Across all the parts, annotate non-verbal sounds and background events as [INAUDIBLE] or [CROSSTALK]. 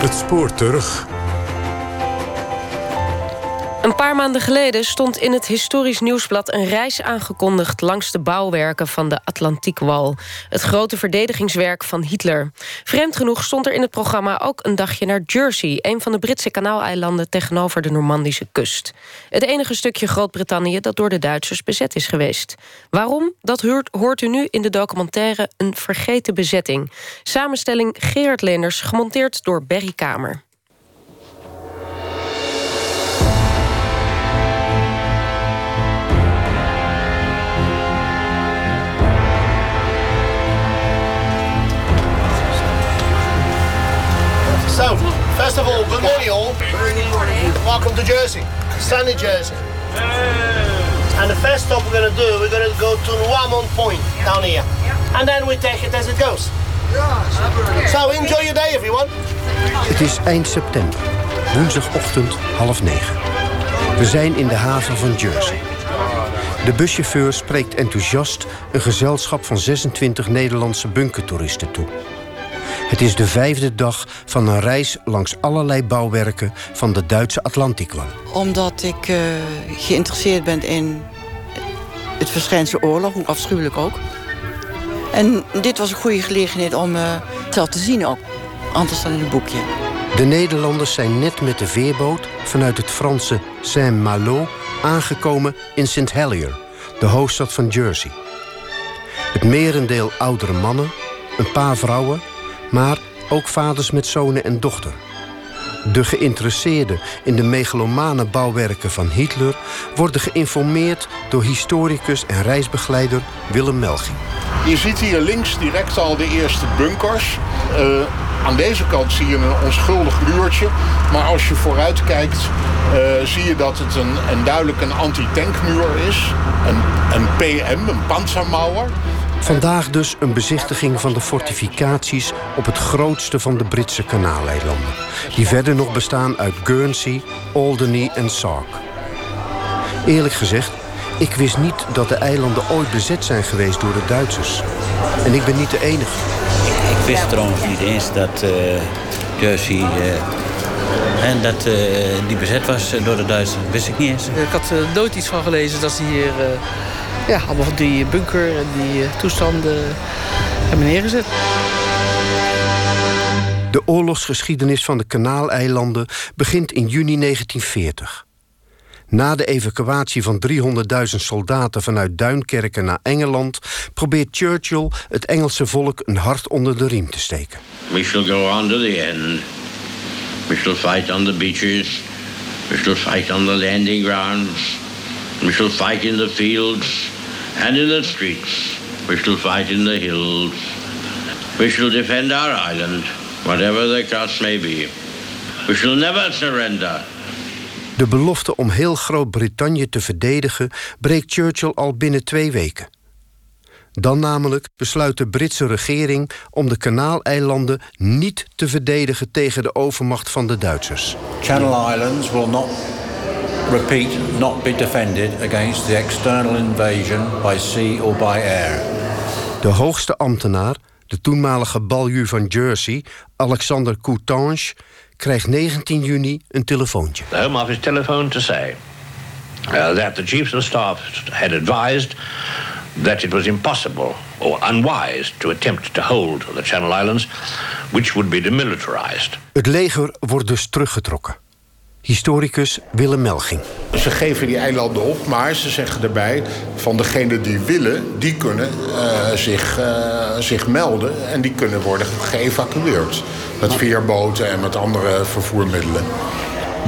Het spoor terug. Een paar maanden geleden stond in het Historisch Nieuwsblad een reis aangekondigd langs de bouwwerken van de Atlantiekwal. Het grote verdedigingswerk van Hitler. Vreemd genoeg stond er in het programma ook een dagje naar Jersey, een van de Britse kanaaleilanden tegenover de Normandische kust. Het enige stukje Groot-Brittannië dat door de Duitsers bezet is geweest. Waarom? Dat hoort u nu in de documentaire Een vergeten bezetting. Samenstelling Gerard Lenders, gemonteerd door Berry Kamer. So, first of all, good morning all. Welcome to Jersey, sunny Jersey. And the first stop we're going to do, we're going to go to Nuamon Point down here. And then we take it as it goes. So enjoy your day everyone. Het is eind september, woensdagochtend half negen. We zijn in de haven van Jersey. De buschauffeur spreekt enthousiast een gezelschap van 26 Nederlandse bunkertoeristen toe. Het is de vijfde dag van een reis langs allerlei bouwwerken van de Duitse Atlantikwal. Omdat ik uh, geïnteresseerd ben in het verschijnsel oorlog, hoe afschuwelijk ook. En dit was een goede gelegenheid om uh, het zelf te zien ook. Anders dan in een boekje. De Nederlanders zijn net met de veerboot vanuit het Franse Saint-Malo aangekomen in St. Helier, de hoofdstad van Jersey. Het merendeel oudere mannen, een paar vrouwen maar ook vaders met zonen en dochter. De geïnteresseerden in de megalomane bouwwerken van Hitler worden geïnformeerd door historicus en reisbegeleider Willem Melging. Je ziet hier links direct al de eerste bunkers. Uh, aan deze kant zie je een onschuldig muurtje. Maar als je vooruit kijkt, uh, zie je dat het een, een duidelijk een anti-tankmuur is. Een, een PM, een panzermauer. Vandaag dus een bezichtiging van de fortificaties op het grootste van de Britse kanaaleilanden. Die verder nog bestaan uit Guernsey, Alderney en Sark. Eerlijk gezegd, ik wist niet dat de eilanden ooit bezet zijn geweest door de Duitsers. En ik ben niet de enige. Ik, ik wist trouwens niet eens dat uh, Jersey... Uh, en dat uh, die bezet was door de Duitsers. wist ik niet eens. Ik had er nooit iets van gelezen dat ze hier ja, allemaal die bunker en die uh, toestanden hebben neergezet. De oorlogsgeschiedenis van de Kanaaleilanden begint in juni 1940. Na de evacuatie van 300.000 soldaten vanuit Duinkerken naar Engeland probeert Churchill het Engelse volk een hart onder de riem te steken. We shall go on to the end. We shall fight on the beaches. We shall fight on the landing grounds. We shall fight in the fields and in the streets. We shall fight in the hills. We shall defend our island, whatever the cost may be. We shall never surrender. De belofte om heel Groot-Brittannië te verdedigen breekt Churchill al binnen twee weken. Dan namelijk besluit de Britse regering om de Kanaaleilanden niet te verdedigen tegen de overmacht van de Duitsers. Channel Islands will not repeat, not be defended against the external invasion by sea or by air. De hoogste ambtenaar, de toenmalige baljuw van Jersey, Alexander Coutange, krijgt 19 juni een telefoontje. The Home Office telephone to say uh, that the chiefs of staff had advised that it was impossible or unwise to attempt to hold the Channel Islands, which would be demilitarized. Het leger wordt dus teruggetrokken. Historicus Willem Melging. Ze geven die eilanden op, maar ze zeggen erbij... van degenen die willen, die kunnen uh, zich, uh, zich melden... en die kunnen worden geëvacueerd. Met veerboten en met andere vervoermiddelen.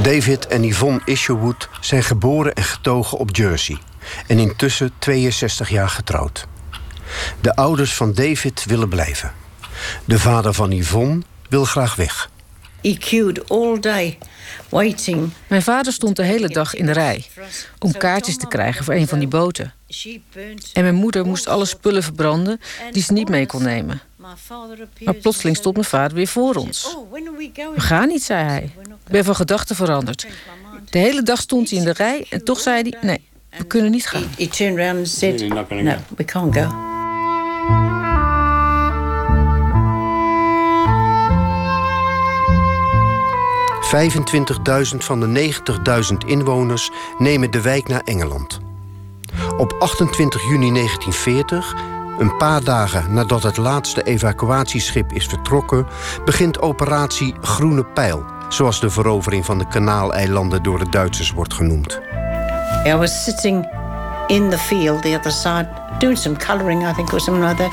David en Yvonne Isherwood zijn geboren en getogen op Jersey... en intussen 62 jaar getrouwd. De ouders van David willen blijven. De vader van Yvonne wil graag weg. He queued all day waiting. Mijn vader stond de hele dag in de rij om kaartjes te krijgen voor een van die boten. En mijn moeder moest alle spullen verbranden die ze niet mee kon nemen. Maar plotseling stond mijn vader weer voor ons. We gaan niet, zei hij. Ik ben van gedachten veranderd. De hele dag stond hij in de rij en toch zei hij: nee, we kunnen niet gaan. He turned around and said, no, we can't go. 25.000 van de 90.000 inwoners nemen de wijk naar Engeland. Op 28 juni 1940, een paar dagen nadat het laatste evacuatieschip is vertrokken, begint operatie Groene Pijl, zoals de verovering van de Kanaaleilanden door de Duitsers wordt genoemd. I was sitting in the field, the other side, doing some colouring, I think, or something like that.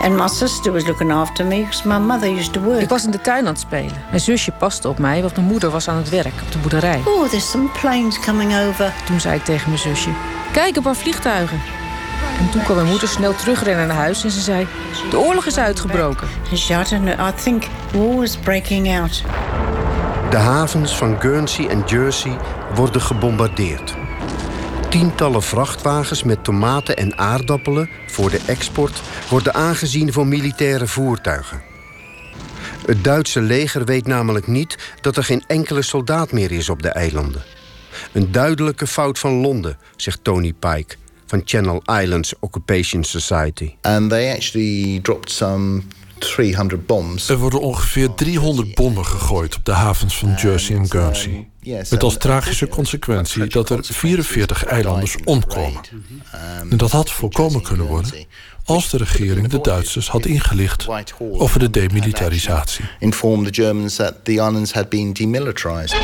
And my sister was looking after me because my mother used to work. Ik was in de tuin aan het spelen. Mijn zusje paste op mij, want mijn moeder was aan het werk op de boerderij. Oh, there's some planes coming over. Toen zei ik tegen mijn zusje: Kijk, een paar vliegtuigen. En toen kwam mijn moeder snel terugrennen naar huis en ze zei: De oorlog is uitgebroken. I think war was breaking out. De havens van Guernsey en Jersey worden gebombardeerd. Tientallen vrachtwagens met tomaten en aardappelen voor de export worden aangezien voor militaire voertuigen. Het Duitse leger weet namelijk niet dat er geen enkele soldaat meer is op de eilanden. Een duidelijke fout van Londen, zegt Tony Pike van Channel Islands Occupation Society. And they actually dropped some 300 bombs. Er worden ongeveer 300 bommen gegooid op de havens van Jersey en Guernsey. Met als tragische consequentie dat er 44 eilanders omkomen. En dat had voorkomen kunnen worden als de regering de Duitsers had ingelicht over de demilitarisatie. Inform the Germans that the islands had been demilitarized.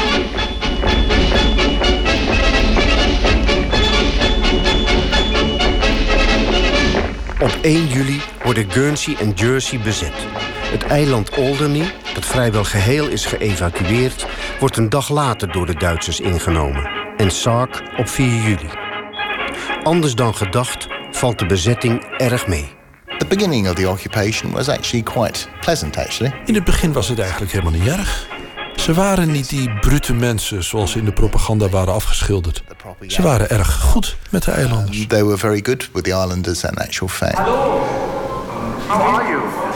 Op 1 juli worden Guernsey en Jersey bezet. Het eiland Alderney, dat vrijwel geheel is geëvacueerd, wordt een dag later door de Duitsers ingenomen. En Sark op 4 juli. Anders dan gedacht valt de bezetting erg mee. The beginning of the occupation was actually quite pleasant actually. In het begin was het eigenlijk helemaal niet erg. Ze waren niet die brute mensen zoals in de propaganda waren afgeschilderd. Ze waren erg goed met de eilanders. They were very good with the islanders in actual fact. Hello. How are you?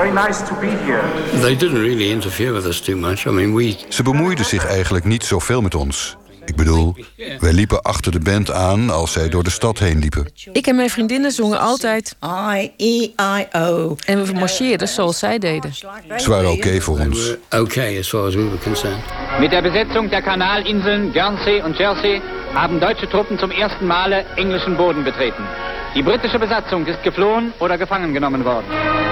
Very nice to be here. They didn't really interfere with us too much. I mean, we Ze bemoeiden zich eigenlijk niet zoveel met ons. Ik bedoel, wij liepen achter de band aan als zij door de stad heen liepen. Ik en mijn vriendinnen zongen altijd I-E-I-O. En we marcheerden zoals zij deden. Ze waren oké voor ons. okay as far as we were concerned. Mit der Besetzung der Kanalinseln Guernsey und Jersey haben deutsche Truppen zum ersten Male englischen Boden betreten. Die britische Besatzung ist geflohen oder gefangen genommen worden.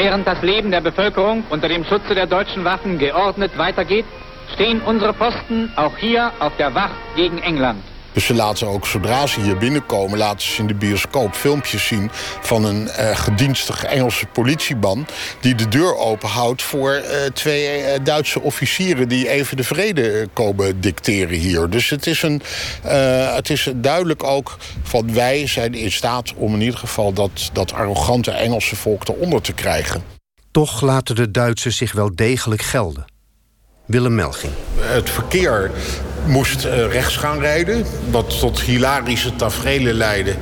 Während das Leben der Bevölkerung unter dem Schutze der deutschen Waffen geordnet weitergeht, stehen unsere Posten auch hier auf der Wacht gegen England. Dus ze laten ook, zodra ze hier binnenkomen, laten ze in de bioscoop filmpjes zien van een eh, gedienstige Engelse politieman die de deur openhoudt voor eh, twee eh, Duitse officieren die even de vrede komen dicteren hier. Dus het is, een, eh, het is duidelijk ook van wij zijn in staat om in ieder geval dat, dat arrogante Engelse volk eronder te krijgen. Toch laten de Duitsers zich wel degelijk gelden. Willem Melging. Het verkeer moest eh, rechts gaan rijden. Wat tot hilarische tafereelen leidde.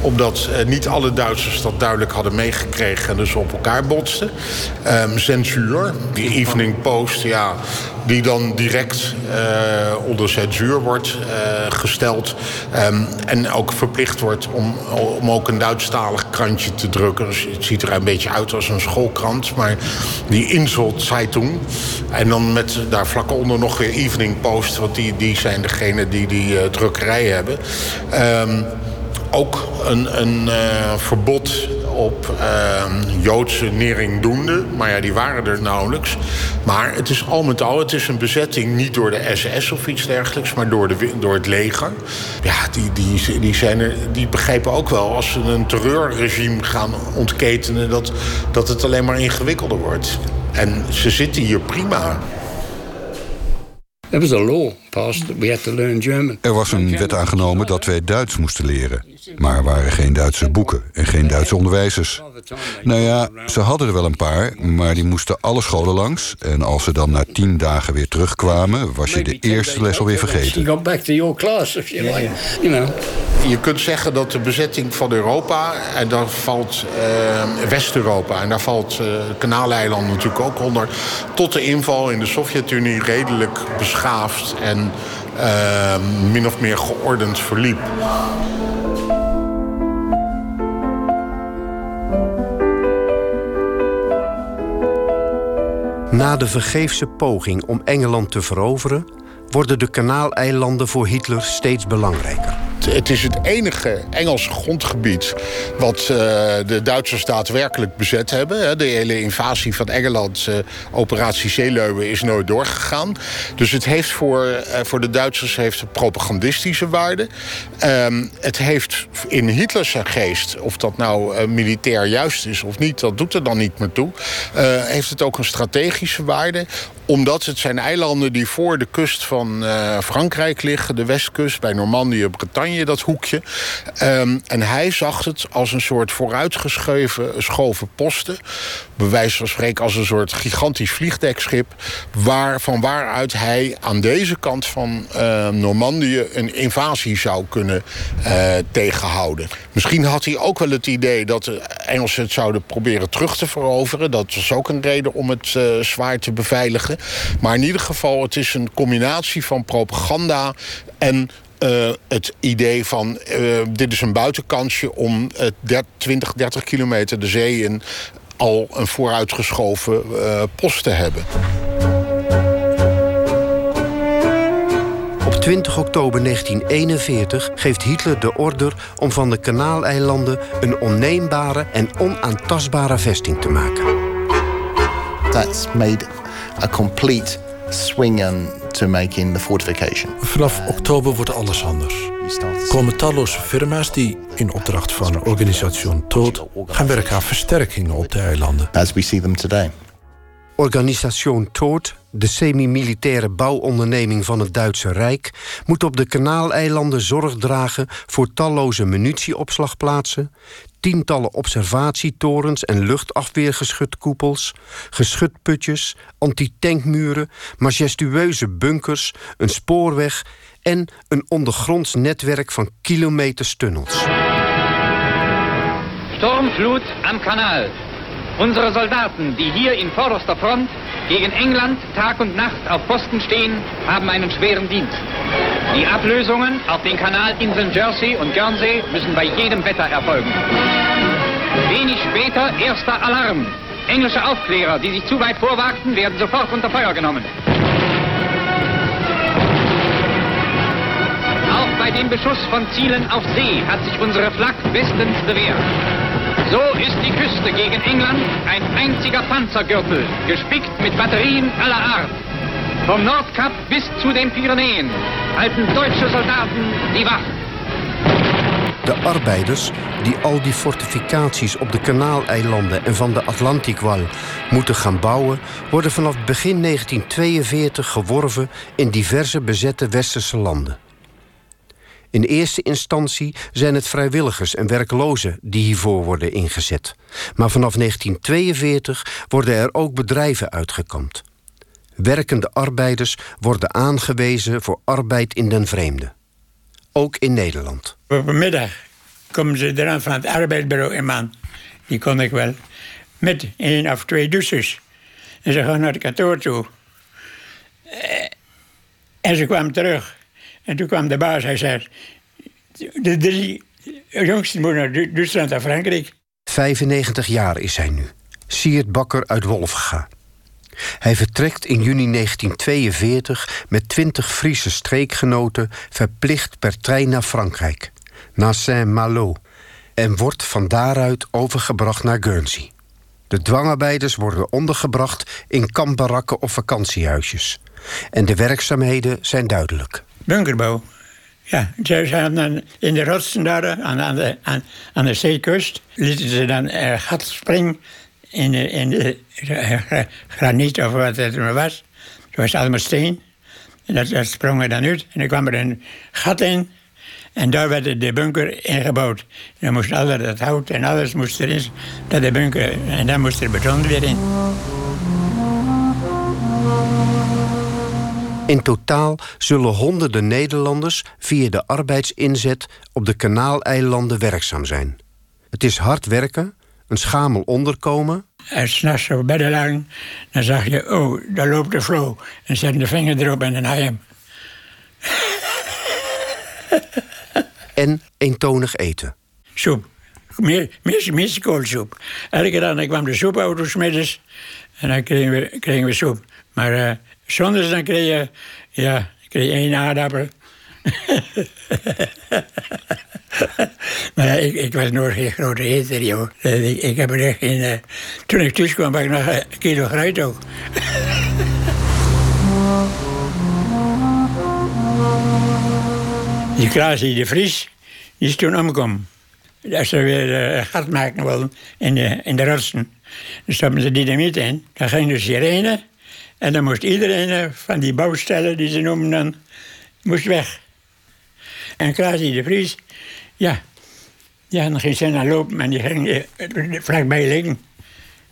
Omdat eh, niet alle Duitsers dat duidelijk hadden meegekregen... en dus op elkaar botsten. Ehm, censuur, die Evening Post... Ja, die dan direct eh, onder censuur wordt eh, gesteld. Ehm, en ook verplicht wordt om, om ook een Duitsstalig krantje te drukken. Dus het ziet er een beetje uit als een schoolkrant. Maar die Insel Zeitung. En dan met daar vlak onder nog weer Evening Post. Want die, die zijn degene die die uh, drukkerij hebben. Ehm, ook een, een uh, verbod op uh, Joodse neringdoenden. Maar ja, die waren er nauwelijks. Maar het is al met al, het is een bezetting niet door de SS of iets dergelijks... maar door, de, door het leger. Ja, die, die, die, zijn er, die begrijpen ook wel als ze een terreurregime gaan ontketenen... Dat, dat het alleen maar ingewikkelder wordt. En ze zitten hier prima. There was a law we had to learn German. Er was een wet aangenomen dat wij Duits moesten leren. Maar er waren geen Duitse boeken en geen Duitse onderwijzers. Nou ja, ze hadden er wel een paar, maar die moesten alle scholen langs. En als ze dan na tien dagen weer terugkwamen, was je de eerste les alweer vergeten. You got back to your class, if you like. You know. Je kunt zeggen dat de bezetting van Europa, en daar valt uh, West-Europa, en daar valt uh, Kanaaleiland natuurlijk ook onder, tot de inval in de Sovjet-Unie redelijk beschaafd en uh, min of meer geordend verliep. Na de vergeefse poging om Engeland te veroveren, worden de Kanaaleilanden voor Hitler steeds belangrijker. Het is het enige Engelse grondgebied wat uh, de Duitsers daadwerkelijk bezet hebben. De hele invasie van Engeland, uh, operatie Zeeleuwen, is nooit doorgegaan. Dus het heeft voor, uh, voor de Duitsers heeft propagandistische waarde. Um, het heeft in Hitlers geest, of dat nou militair juist is of niet, dat doet er dan niet meer toe. heeft het ook een strategische waarde omdat het zijn eilanden die voor de kust van uh, Frankrijk liggen. De westkust, bij Normandië, Bretagne, dat hoekje. Um, en hij zag het als een soort vooruitgeschoven schoven posten. Bij wijze van spreken als een soort gigantisch vliegdekschip. Waar, van waaruit hij aan deze kant van uh, Normandië een invasie zou kunnen uh, tegenhouden. Misschien had hij ook wel het idee dat de Engelsen het zouden proberen terug te veroveren. Dat was ook een reden om het zwaar te beveiligen. Maar in ieder geval, het is een combinatie van propaganda en het idee van dit is een buitenkansje om uh, 20, 30 kilometer de zee in al een vooruitgeschoven uh, post te hebben. Op 20 oktober 1941 geeft Hitler de order om van de Kanaaleilanden een onneembare en onaantastbare vesting te maken. That's made a complete swing to make in the fortification. Vanaf oktober wordt alles anders. Komen talloze firma's die in opdracht van Organisation Tood gaan werken aan versterkingen op de eilanden. As we see them today. Organisation Tood, de semi-militaire bouwonderneming van het Duitse Rijk, moet op de Kanaaleilanden zorg dragen voor talloze munitieopslagplaatsen, tientallen observatietorens en luchtafweergeschutkoepels, geschutputjes, antitankmuren, majestueuze bunkers, een spoorweg en een ondergronds netwerk van kilometers tunnels. Sturmflut am Kanal. Unsere Soldaten, die hier in vorderster Front gegen England Tag und Nacht auf Posten stehen, haben einen schweren Dienst. Die Ablösungen auf den Kanalinseln Jersey und Guernsey müssen bei jedem Wetter erfolgen. Wenig später erster Alarm. Englische Aufklärer, die sich zu weit vorwagten, werden sofort unter Feuer genommen. Bei dem Beschuss von Zielen auf See hat sich unsere Flak bestens bewährt. So ist die Küste gegen England ein einziger Panzergürtel, gespickt mit Batterien aller Art. Vom Nordkap bis zu den Pyrenäen halten deutsche Soldaten die Wacht. De arbeiders die al die fortificaties op de Kanaaleilanden en van de Atlantikwal moeten gaan bouwen, worden vanaf begin 1942 geworven in diverse bezette westerse landen. In eerste instantie zijn het vrijwilligers en werklozen die hiervoor worden ingezet. Maar vanaf 1942 worden er ook bedrijven uitgekampt. Werkende arbeiders worden aangewezen voor arbeid in den vreemde. Ook in Nederland. Op middag komen ze eraan van het arbeidsbureau in man. Die kon ik wel. Met één of twee douches. En ze gaan naar het kantoor toe. Eh, en ze kwamen terug. En toen kwam de baas, hij zei... De drie jongsten moeten naar Duitsland en Frankrijk. 95 jaar is hij nu. Siert Bakker uit Wolfga. Hij vertrekt in juni 1942 met 20 Friese streekgenoten verplicht per trein naar Frankrijk, naar Saint-Malo, en wordt van daaruit overgebracht naar Guernsey. De dwangarbeiders worden ondergebracht in kampbarakken of vakantiehuisjes. En de werkzaamheden zijn duidelijk. Bunkerbouw. Ja, zijn in de rotsen daar aan, aan, de, aan, aan de zeekust. lieten ze dan uh, gat springen in de, in de graniet of wat het maar was. Het was allemaal steen. En dat, dat sprong er dan uit. En dan kwam er een gat in. En daar werd de bunker ingebouwd. Dan moest alles, dat hout en alles moest erin. Dat de bunker, en dan moest er beton weer in. In totaal zullen honderden Nederlanders via de arbeidsinzet op de Kanaaleilanden werkzaam zijn. Het is hard werken, een schamel onderkomen. En s'nachts op bedden lang, dan zag je, oh, daar loopt de flow. En zet de vinger erop en dan haal je hem. [LAUGHS] en eentonig eten. Soep. mis, koolsoep. Elke dag kwam de soepauto middags en dan kregen we, kregen we soep. Maar uh, zondags dan kreeg je, ja, kreeg één aardappel. [LAUGHS] maar ik, ik, was nooit geen grote eter, joh. Ik, ik heb er echt geen... Uh, toen ik thuis kwam, had ik nog een kilo fruit ook. [LAUGHS] Die Klaasie de Vries, is toen omgekomen. Als ze weer uh, gat maken wilden in de, in de rotsen. Dan stopten ze dynamiet in. Dan ging de sirene. En dan moest iedereen uh, van die bouwstellen, die ze noemen dan, moest weg. En Klaasie de Vries, ja, dan ging ze naar lopen en die ging uh, vlakbij liggen.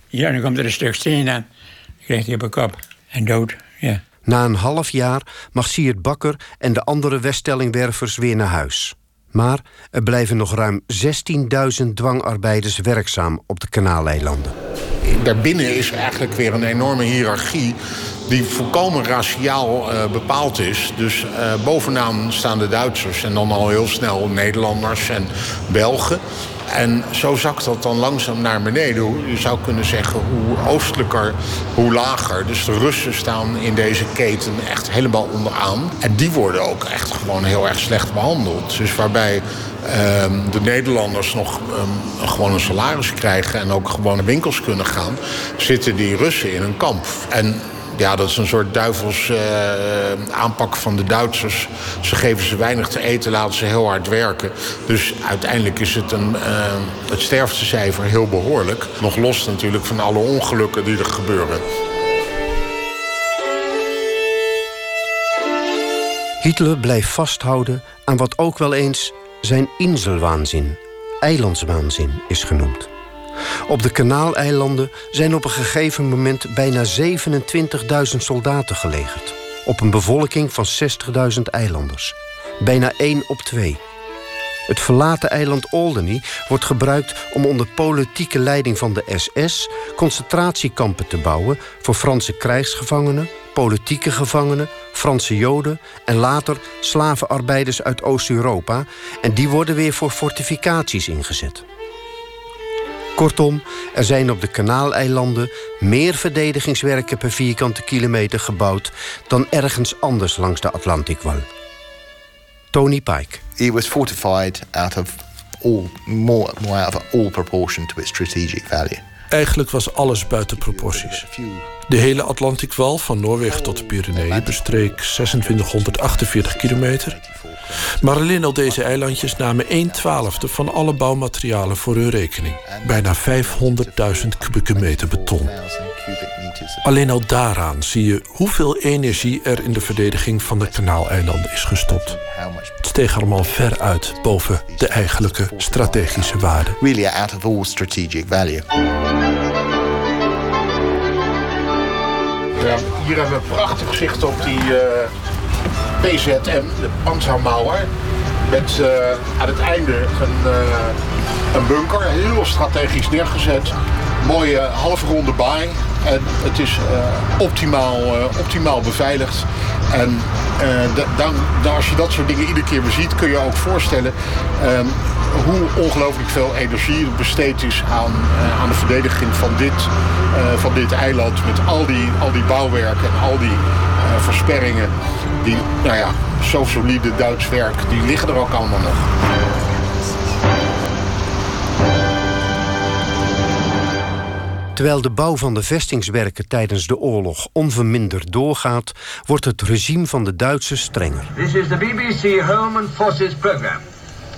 Ja, dan komt er een stuk steen aan. Dan kreeg hij op een kop en dood, ja. Na een half jaar mag Siert Bakker en de andere Weststellingwervers weer naar huis. Maar er blijven nog ruim 16.000 dwangarbeiders werkzaam op de Kanaaleilanden. Daarbinnen is eigenlijk weer een enorme hiërarchie die volkomen raciaal uh, bepaald is. Dus uh, bovenaan staan de Duitsers en dan al heel snel Nederlanders en Belgen. En zo zakt dat dan langzaam naar beneden. Je zou kunnen zeggen hoe oostelijker, hoe lager. Dus de Russen staan in deze keten echt helemaal onderaan. En die worden ook echt gewoon heel erg slecht behandeld. Dus waarbij ehm, de Nederlanders nog um, gewoon een salaris krijgen... en ook gewoon naar winkels kunnen gaan... zitten die Russen in een kamp. En ja, dat is een soort duivels uh, aanpak van de Duitsers. Ze geven ze weinig te eten, laten ze heel hard werken. Dus uiteindelijk is het een, uh, het sterftecijfer heel behoorlijk. Nog los natuurlijk van alle ongelukken die er gebeuren. Hitler blijft vasthouden aan wat ook wel eens zijn inselwaanzin, eilandswaanzin is genoemd. Op de Kanaaleilanden zijn op een gegeven moment bijna 27.000 soldaten gelegerd. Op een bevolking van 60.000 eilanders. Bijna 1 op 2. Het verlaten eiland Alderney wordt gebruikt om onder politieke leiding van de SS concentratiekampen te bouwen voor Franse krijgsgevangenen, politieke gevangenen, Franse Joden en later slavenarbeiders uit Oost-Europa en die worden weer voor fortificaties ingezet. Kortom, er zijn op de Kanaaleilanden meer verdedigingswerken per vierkante kilometer gebouwd dan ergens anders langs de Atlantikwal. Tony Pike. It was fortified out of all more, more out of all proportion to its strategic value. Eigenlijk was alles buiten proporties. De hele Atlantikwal van Noorwegen tot de Pyreneeën bestreek 2648 kilometer. Maar alleen al deze eilandjes namen 1 twaalfde van alle bouwmaterialen voor hun rekening. Bijna 500.000 kubieke meter beton. Alleen al daaraan zie je hoeveel energie er in de verdediging van de Kanaaleilanden is gestopt. Het steeg allemaal ver uit boven de eigenlijke strategische waarde. Really out of all strategic value. Ja, hier hebben we een prachtig zicht op die uh, PZM, de Panzermauer. Met uh, aan het einde een, uh, een bunker, heel strategisch neergezet. Mooie halfronde baai. En het is optimaal, optimaal beveiligd. En dan, dan, als je dat soort dingen iedere keer beziet, kun je ook voorstellen um, hoe ongelooflijk veel energie er besteed is aan, aan de verdediging van dit, van dit eiland. Met al die, al die bouwwerken en al die versperringen. Die, nou ja, zo solide Duits werk, die liggen er ook allemaal nog. Terwijl de bouw van de vestingswerken tijdens de oorlog onverminderd doorgaat, wordt het regime van de Duitsers strenger. This is the BBC Home and Forces program.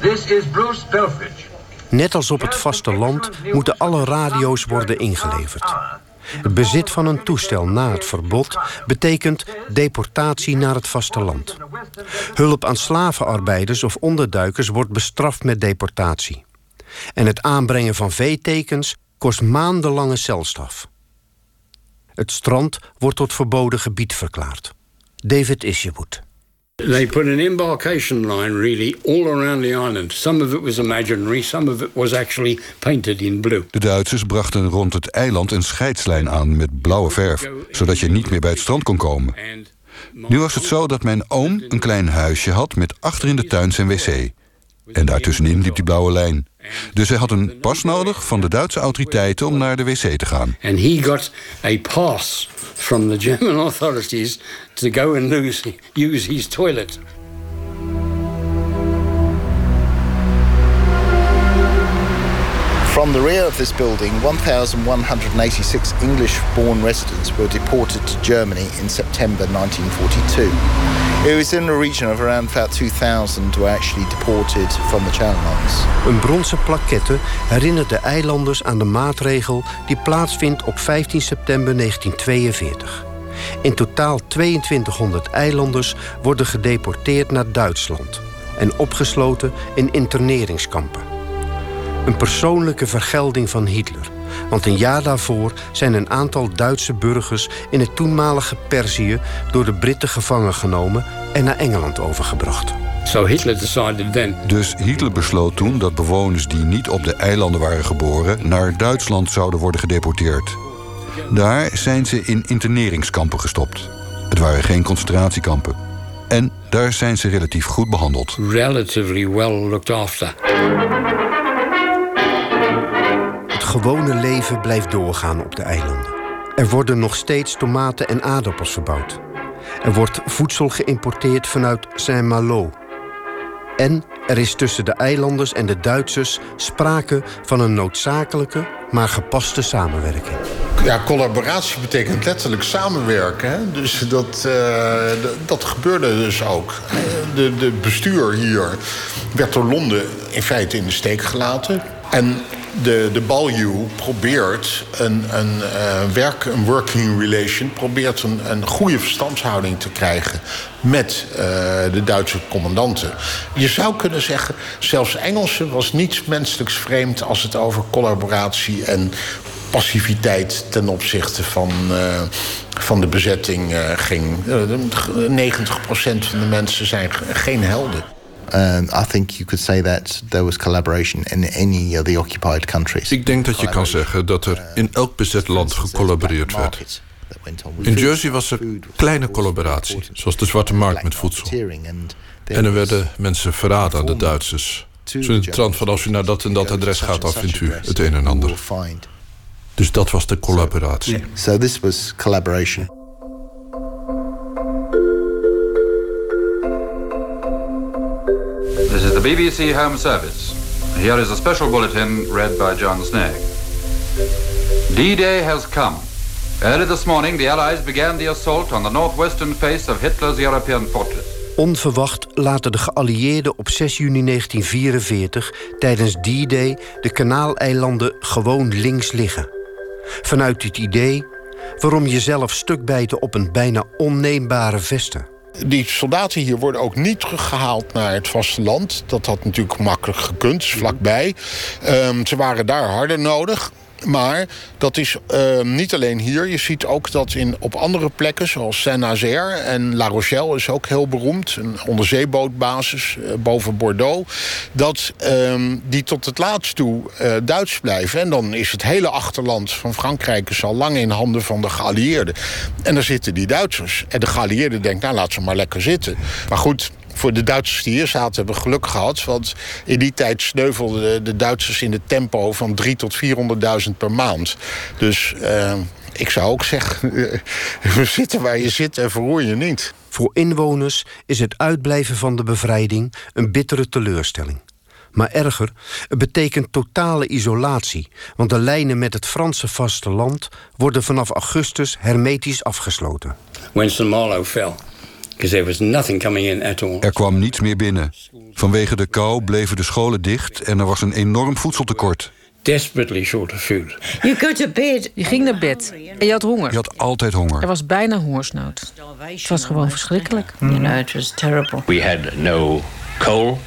This is Bruce Belfridge. Net als op het vasteland moeten alle radio's worden ingeleverd. Het bezit van een toestel na het verbod betekent deportatie naar het vasteland. Hulp aan slavenarbeiders of onderduikers wordt bestraft met deportatie. En het aanbrengen van veetekens kost maandenlange celstraf. Het strand wordt tot verboden gebied verklaard. David Isherwood. They put an embarkation line really all around the island. Some of it was imaginary, some of it was actually painted in blue. De Duitsers brachten rond het eiland een scheidslijn aan met blauwe verf, zodat je niet meer bij het strand kon komen. Nu was het zo dat mijn oom een klein huisje had met achter in de tuin zijn wc. En daartussenin liep die blauwe lijn. Dus hij had een pas nodig van de Duitse autoriteiten om naar de wc te gaan. And he got a pass from the German [LAUGHS] authorities to go and use, use his toilet. From the rear of this building, 1,186 English born residents were deported to Germany in September 1942. It was in the region of around about 2,000 were actually deported from the Channel Islands. Een bronzen plaquette herinnert de eilanders aan de maatregel die plaatsvindt op 15 september 1942. In totaal 2200 eilanders worden gedeporteerd naar Duitsland en opgesloten in interneringskampen. Een persoonlijke vergelding van Hitler. Want een jaar daarvoor zijn een aantal Duitse burgers in het toenmalige Perzië door de Britten gevangen genomen en naar Engeland overgebracht. So Hitler decided then. Dus Hitler besloot toen dat bewoners die niet op de eilanden waren geboren naar Duitsland zouden worden gedeporteerd. Daar zijn ze in interneringskampen gestopt. Het waren geen concentratiekampen. En daar zijn ze relatief goed behandeld. Relatively well looked after. Gewone leven blijft doorgaan op de eilanden. Er worden nog steeds tomaten en aardappels verbouwd. Er wordt voedsel geïmporteerd vanuit Saint-Malo. En er is tussen de eilanders en de Duitsers sprake van een noodzakelijke, maar gepaste samenwerking. Ja, collaboratie betekent letterlijk samenwerken. Dus dat, uh, dat gebeurde dus ook. De, de bestuur hier werd door Londen in feite in de steek gelaten. En de, de Balju probeert een, een, uh, werk, een working relation... probeert een, een goede verstandshouding te krijgen met uh, de Duitse commandanten. Je zou kunnen zeggen, zelfs Engelsen was niets menselijks vreemd... als het over collaboratie en passiviteit ten opzichte van, uh, van de bezetting ging. Uh, 90% van de mensen zijn geen helden. Um, I think you could say that there was collaboration in any of the occupied countries. Ik denk dat je kan zeggen dat er in elk bezet land gecollaboreerd werd. In Jersey was er kleine collaboratie, zoals de zwarte markt met voedsel. En er werden mensen verraden aan de Duitsers. Zo in de trant van als u naar dat en dat adres gaat, dan vindt u het een en ander. Dus dat was de collaboratie. So this was collaboration. BBC Home Service. Here is a special bulletin read by John Snag. D-Day has come. Early this morning, the Allies began the assault on the northwestern face of Hitler's European fortress. Onverwacht laten de geallieerden op 6 juni 1944 tijdens D-Day de Kanaaleilanden gewoon links liggen. Vanuit dit idee waarom jezelf stuk bijten op een bijna onneembare vesten. Die soldaten hier worden ook niet teruggehaald naar het vasteland. Dat had natuurlijk makkelijk gekund, vlakbij. Um, ze waren daar harder nodig. Maar dat is uh, niet alleen hier. Je ziet ook dat in, op andere plekken, zoals Saint-Nazaire en La Rochelle... is ook heel beroemd, een onderzeebootbasis uh, boven Bordeaux... dat uh, die tot het laatst toe uh, Duits blijven. En dan is het hele achterland van Frankrijk... al lang in handen van de geallieerden. En daar zitten die Duitsers. En de geallieerden denken, nou, laat ze maar lekker zitten. Maar goed, voor de Duitsers die hier zaten hebben geluk gehad. Want in die tijd sneuvelden de Duitsers in het tempo van 3 tot 400.000 per maand. Dus uh, ik zou ook zeggen, [LAUGHS] we zitten waar je zit en verroer je niet. Voor inwoners is het uitblijven van de bevrijding een bittere teleurstelling. Maar erger, het betekent totale isolatie, want de lijnen met het Franse vasteland worden vanaf augustus hermetisch afgesloten. Winston Marlowe fell. There was nothing coming in at all. Er kwam niets meer binnen. Vanwege de kou bleven de scholen dicht en er was een enorm voedseltekort. Desperately short of food. You go to bed. Je ging naar bed en je had honger. Je had altijd honger. Er was bijna hongersnood. Het was gewoon verschrikkelijk. You know, it was terrible. We had no coal,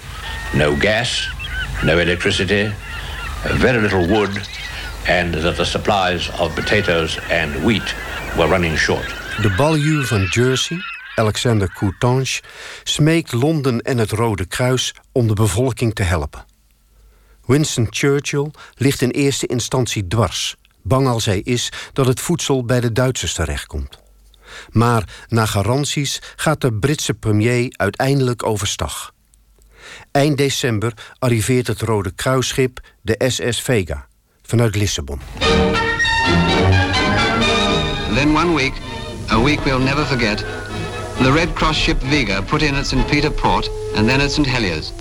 no gas, no electricity, very little wood, and that the supplies of potatoes and wheat were running short. De baljuw van Jersey Alexander Coutange, smeekt Londen en het Rode Kruis om de bevolking te helpen. Winston Churchill ligt in eerste instantie dwars, bang als hij is dat het voedsel bij de Duitsers terechtkomt. Maar na garanties gaat de Britse premier uiteindelijk overstag. Eind december arriveert het Rode Kruisschip, de SS Vega, vanuit Lissabon. Then one week, a week we'll never forget, the Red Cross ship Vega put in at St. Peter Port and then at St. Heliers.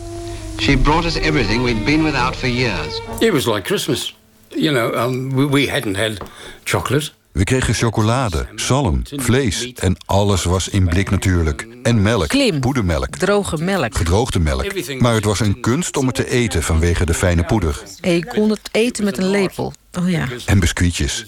She brought us everything we'd been without for years. It was like Christmas. You know, um, we, we hadn't had chocolate. We kregen chocolade, zalm, vlees en alles was in blik natuurlijk. En melk, Klim. poedermelk, Droge melk. gedroogde melk. Maar het was een kunst om het te eten vanwege de fijne poeder. En je kon het eten met een lepel. Oh ja. En biscuitjes.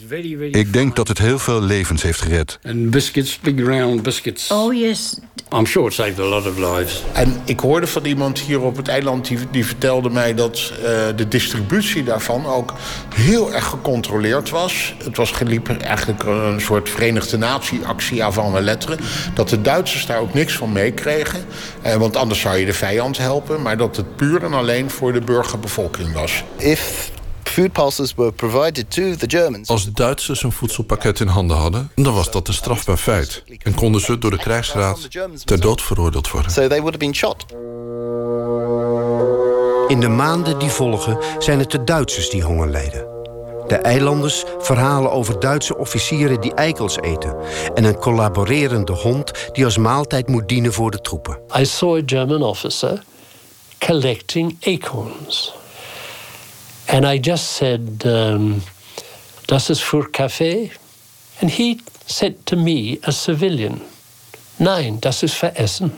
Ik denk dat het heel veel levens heeft gered. And biscuits, big round biscuits. Oh yes. I'm sure it saved a lot of lives. En ik hoorde van iemand hier op het eiland die, die vertelde mij dat eh, de distributie daarvan ook heel erg gecontroleerd was. Het was geliep eigenlijk een soort Verenigde Natie-actie avant la lettre. Dat de Duitsers daar ook niks van meekregen. Eh, want anders zou je de vijand helpen. Maar dat het puur en alleen voor de burgerbevolking was. If food parcels were provided to the Germans. Als Duitsers een voedselpakket in handen hadden, dan was dat een strafbaar feit. En konden ze door de krijgsraad ter dood veroordeeld worden. In de maanden die volgen zijn het de Duitsers die honger lijden. De eilanders verhalen over Duitse officieren die eikels eten... en een collaborerende hond die als maaltijd moet dienen voor de troepen. I saw a German officer collecting acorns. And I just said, um, Das ist für Kaffee? And he said to me, a civilian, Nein, das ist für Essen.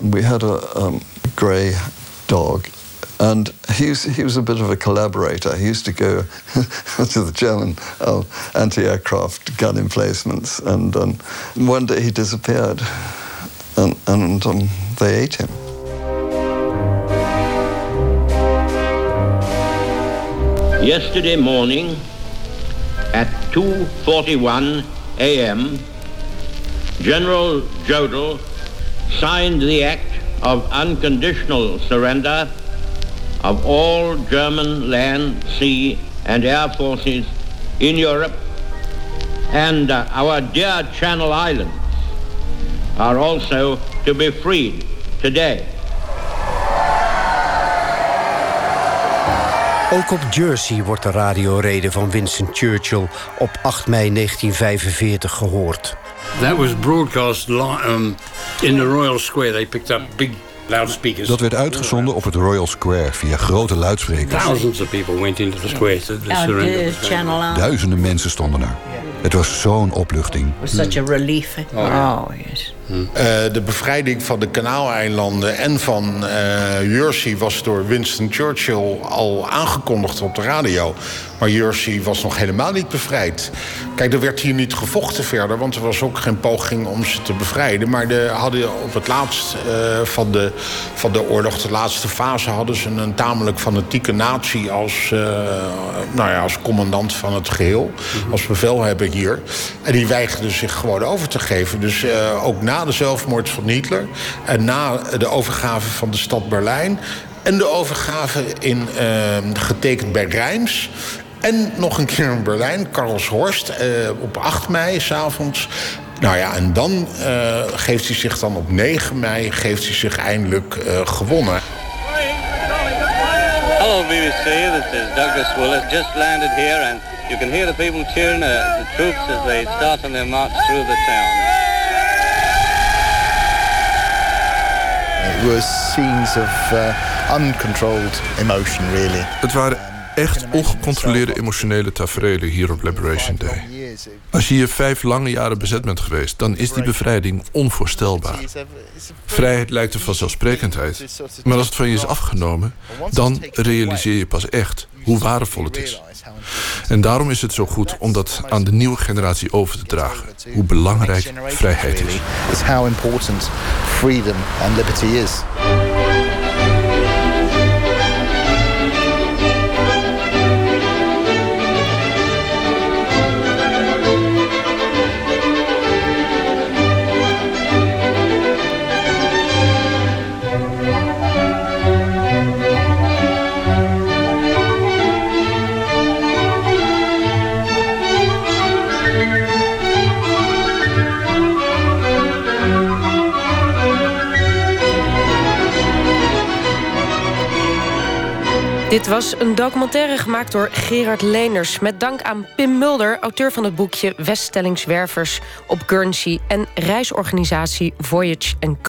We had a um, grey dog, and he was, he was a bit of a collaborator. He used to go [LAUGHS] to the German uh, anti-aircraft gun emplacements, and um, one day he disappeared, and, and um, they ate him. Yesterday morning at 2:41 a.m., General Jodl signed the act of unconditional surrender of all German land, sea, and air forces in Europe, and uh, our dear Channel Islands are also to be freed today. Ook op Jersey wordt de radiorede van Winston Churchill op 8 mei 1945 gehoord. That was broadcast um, in the Royal Square. They picked up big loudspeakers. Dat werd uitgezonden op het Royal Square via grote luidsprekers. Thousands of people went into the square to the Channel. Duizenden mensen stonden er. Het was zo'n opluchting. was such a relief. Oh, yes. Eh, de bevrijding van de Kanaaleilanden en van eh, Jersey was door Winston Churchill al aangekondigd op de radio. Maar Jersey was nog helemaal niet bevrijd. Kijk, er werd hier niet gevochten verder, want er was ook geen poging om ze te bevrijden. Maar de, hadden op het laatst eh, van, de, van de oorlog, de laatste fase, hadden ze een tamelijk fanatieke natie als, nou ja, als commandant van het geheel, als bevelhebber hier. En die weigerde zich gewoon over te geven. Dus ook na de zelfmoord van Hitler en na de overgave van de stad Berlijn en de overgave in eh, getekend bij Rijms. En nog een keer in Berlijn, Karlshorst, eh, op 8 mei s'avonds. Nou ja, en dan eh, geeft hij zich dan op 9 mei geeft hij zich eindelijk eh, gewonnen. Hello, BBC. This is Douglas Willett. Just landed here, and you can hear the people cheering uh, the troops as they start on their march through the town. It was scenes of uh, uncontrolled emotion, really. Het waren echt ongecontroleerde emotionele tafereelen hier op Liberation Day. Als je hier vijf lange jaren bezet bent geweest, dan is die bevrijding onvoorstelbaar. Vrijheid lijkt een vanzelfsprekendheid, maar als het van je is afgenomen, dan realiseer je pas echt hoe waardevol het is. En daarom is het zo goed om dat aan de nieuwe generatie over te dragen. Hoe belangrijk vrijheid is. How important freedom and liberty is. Dit was een documentaire gemaakt door Gerard Leeners... met dank aan Pim Mulder, auteur van het boekje... Weststellingswervers op Guernsey... en reisorganisatie Voyage